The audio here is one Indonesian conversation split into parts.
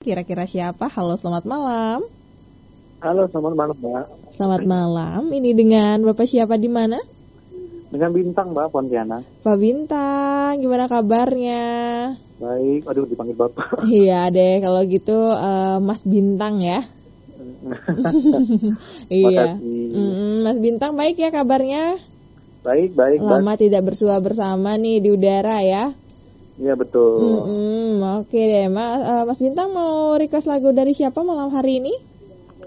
Kira-kira siapa? Halo, selamat malam. Halo, selamat malam, Mbak. Selamat malam. Ini dengan Bapak siapa di mana? Dengan Bintang, Mbak, Pontianak. Pak Bintang, gimana kabarnya? Baik, aduh dipanggil Bapak. Iya deh, kalau gitu eh, Mas Bintang ya. iya. Mm, Mas Bintang baik ya kabarnya? Baik, baik. Lama tidak bersua bersama nih di udara ya. Iya, betul. Mm-mm, Oke deh, Mas, eh, Mas Bintang mau request lagu dari siapa malam hari ini?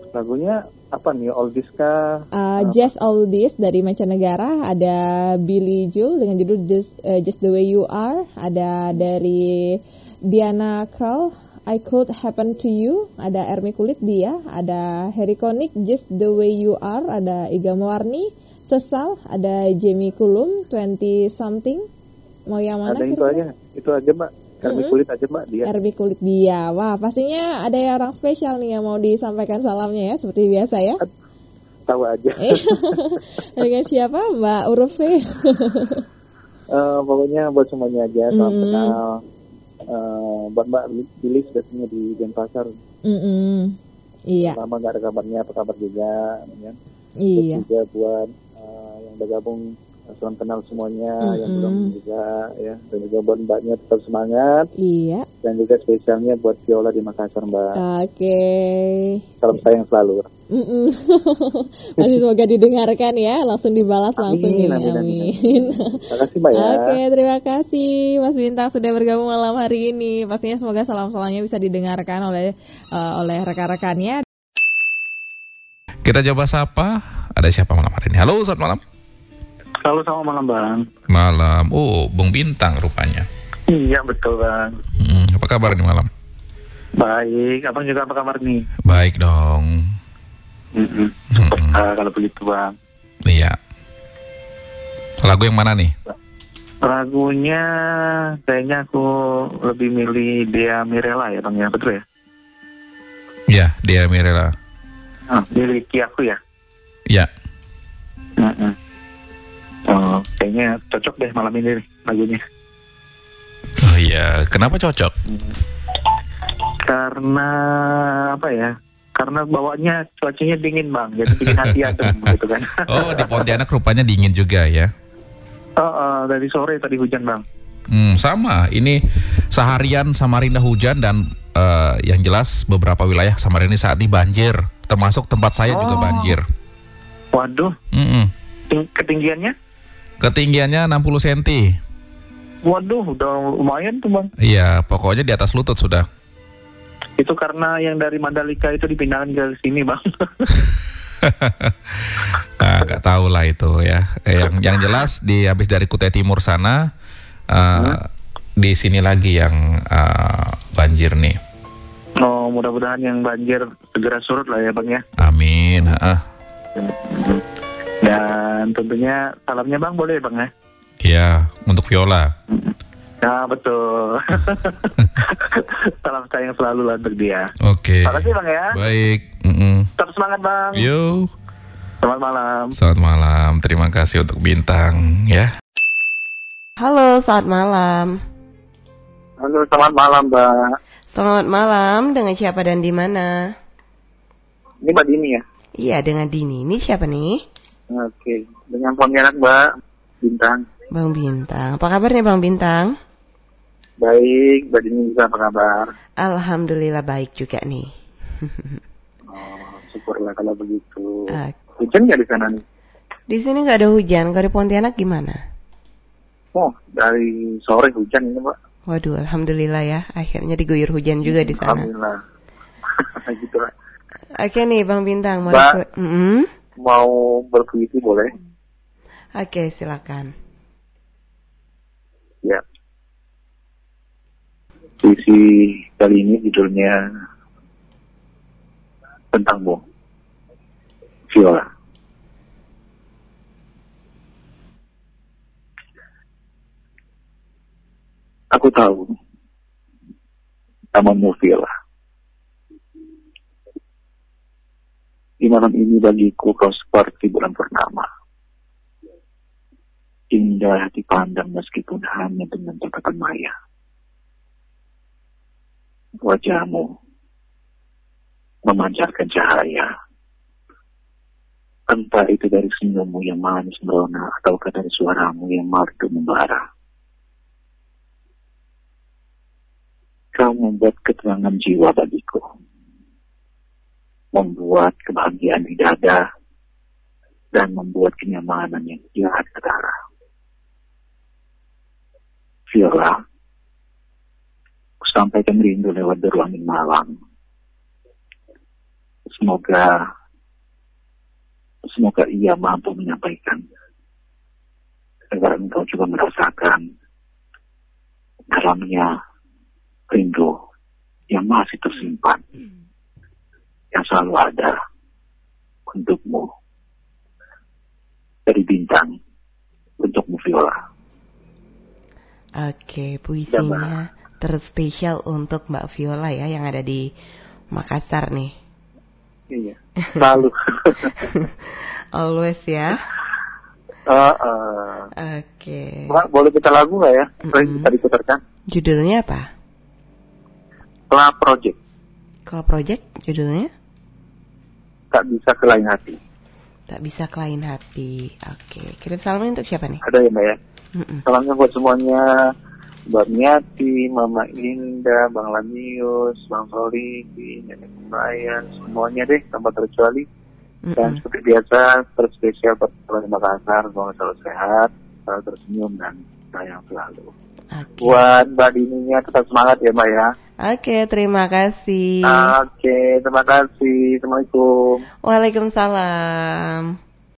Lagunya apa nih? Oldies kah? Uh, Just All This dari mancanegara. Ada Billy Joel dengan judul Just, uh, Just the Way You Are. Ada dari Diana Krall I Could Happen to You. Ada Ermi Kulit dia. Ada Harry Connick Just the Way You Are. Ada Iga Mewarni Sesal. Ada Jamie Cullum 20 something mau yang mana Ada itu aja, itu aja, Mbak. Kami Mm-mm. kulit aja, Mbak, dia. RB Kulit dia wah pastinya ada orang spesial nih yang mau disampaikan salamnya ya seperti biasa ya Tahu aja. Eh, dengan siapa Mbak Urufe Eh, pokoknya buat semuanya aja, salam Mm-mm. kenal. Eh, buat Mbak Billy sudah punya di Denpasar. Mm-mm. Iya, Lama nggak ada kabarnya, apa kabar juga. Ya. Terus iya. juga buat eh, yang udah gabung salam kenal semuanya yang Mm-mm. belum juga ya dan juga buat mbaknya tetap semangat Iya. dan juga spesialnya buat Viola di Makassar mbak Oke. salam sayang selalu Mm-mm. Masih semoga didengarkan ya, langsung dibalas langsung Amin, nih. amin, amin, Amin. terima kasih mbak ya Oke, terima kasih Mas Bintang sudah bergabung malam hari ini. Pastinya semoga salam-salamnya bisa didengarkan oleh eh, oleh rekan-rekannya. Kita coba sapa. Ada siapa malam hari ini? Halo, selamat malam. Halo selamat malam bang Malam. Oh, Bung Bintang rupanya. iya betul bang Hmm, apa kabar nih malam? baik abang juga apa kabar nih Baik dong. Mm-mm. Ah, kalau begitu bang Iya. Lagu yang mana nih? lagunya kayaknya aku lebih milih Dea Mirella ya bang ya betul ya Ya, dia Mirela. ah, miliki aku ya Ya. Mm-mm. Oh, kayaknya cocok deh malam ini nih lagunya. Oh iya, kenapa cocok? Karena apa ya? Karena bawanya cuacanya dingin bang, jadi bikin hati adem gitu kan. Oh, di Pontianak rupanya dingin juga ya. Oh, oh, dari sore tadi hujan bang. Hmm, sama. Ini seharian Samarinda hujan dan eh, yang jelas beberapa wilayah Samarinda saat ini banjir. Termasuk tempat saya juga Oh. banjir. Waduh, Mm-mm. ting- ketinggiannya? Ketinggiannya 60 cm. Waduh, udah lumayan tuh bang. Iya, pokoknya di atas lutut sudah. Itu karena yang dari Mandalika itu dipindahkan ke sini bang. Ah, nggak tahu lah itu ya. Eh, yang yang jelas di habis dari Kutai Timur sana eh, di sini lagi yang eh, banjir nih. oh, mudah-mudahan yang banjir segera surut lah ya bang ya. Amin. Ah, Dan tentunya salamnya bang boleh bang ya. ya untuk Viola. Nah betul. Salam sayang selalu lah untuk dia. Oke. Terima kasih bang ya. Baik. Mm-mm. Tetap semangat bang. Yo. Selamat malam. Selamat malam. Terima kasih untuk bintang ya. Halo, selamat malam. Halo, selamat malam mbak. Selamat malam, dengan siapa dan di mana? Ini mbak Dini ya? Iya, dengan Dini. Ini siapa nih? Oke, dengan Pontianak mbak. Bintang. Bang Bintang. Apa kabarnya Bang Bintang? Baik, mbak Dini bisa apa kabar? Alhamdulillah baik juga nih. Oh, syukurlah kalau begitu. Ah, Hujan nggak di sana nih? di sini nggak ada hujan. Kalau di Pontianak gimana? Oh, dari sore hujan ini mbak. Waduh, alhamdulillah ya. Akhirnya diguyur hujan juga di sana. Alhamdulillah. gitu lah. Oke nih Bang Bintang, mau Mbak. ikut? Mm-mm. Mau berpuisi boleh? Oke, silakan. Ya. Puisi kali ini judulnya tentang Viola. Aku tahu namamu Viola. Di malam ini bagiku kau seperti bulan purnama. Indah dipandang meskipun hanya dengan tatapan maya. Wajahmu memancarkan cahaya. Entah itu dari senyummu yang manis merona ataukah dari suaramu yang merdu membara. Kau membuat ketenangan jiwa bagiku. Membuat kebahagiaan di dada dan membuat kenyamanan yang jahat ketara. Viola, sampaikan rindu lewat beruangin malam. Semoga semoga ia mampu menyampaikan agar engkau juga merasakan dalamnya rindu yang masih tersimpan yang selalu ada untukmu dari bintang untukmu Viola. Oke, puisinya terspesial untuk Mbak Viola ya yang ada di Makassar nih. Iya, selalu. Always ya. Uh, uh. Oke. Mbak, boleh kita lagu nggak ya? Mm-mm. Boleh kita diputarkan? Judulnya apa? Pla Project, Kalau project judulnya tak bisa ke lain hati. tak bisa ke lain hati. Oke, kirim salamnya untuk siapa nih? Ada ya Mbak ya? Mm-mm. Salamnya buat semuanya. Mbak Miati, Mama Indah, Bang Lamius, Bang Soliki, Nenek Ryan, semuanya deh tanpa terkecuali. Dan Mm-mm. seperti biasa, terspesial buat orang Makassar, semoga selalu sehat, selalu tersenyum dan sayang selalu. Oke. Buat Mbak Dininya tetap semangat ya Mbak ya. Oke, terima kasih. Oke, terima kasih. Assalamualaikum. Waalaikumsalam.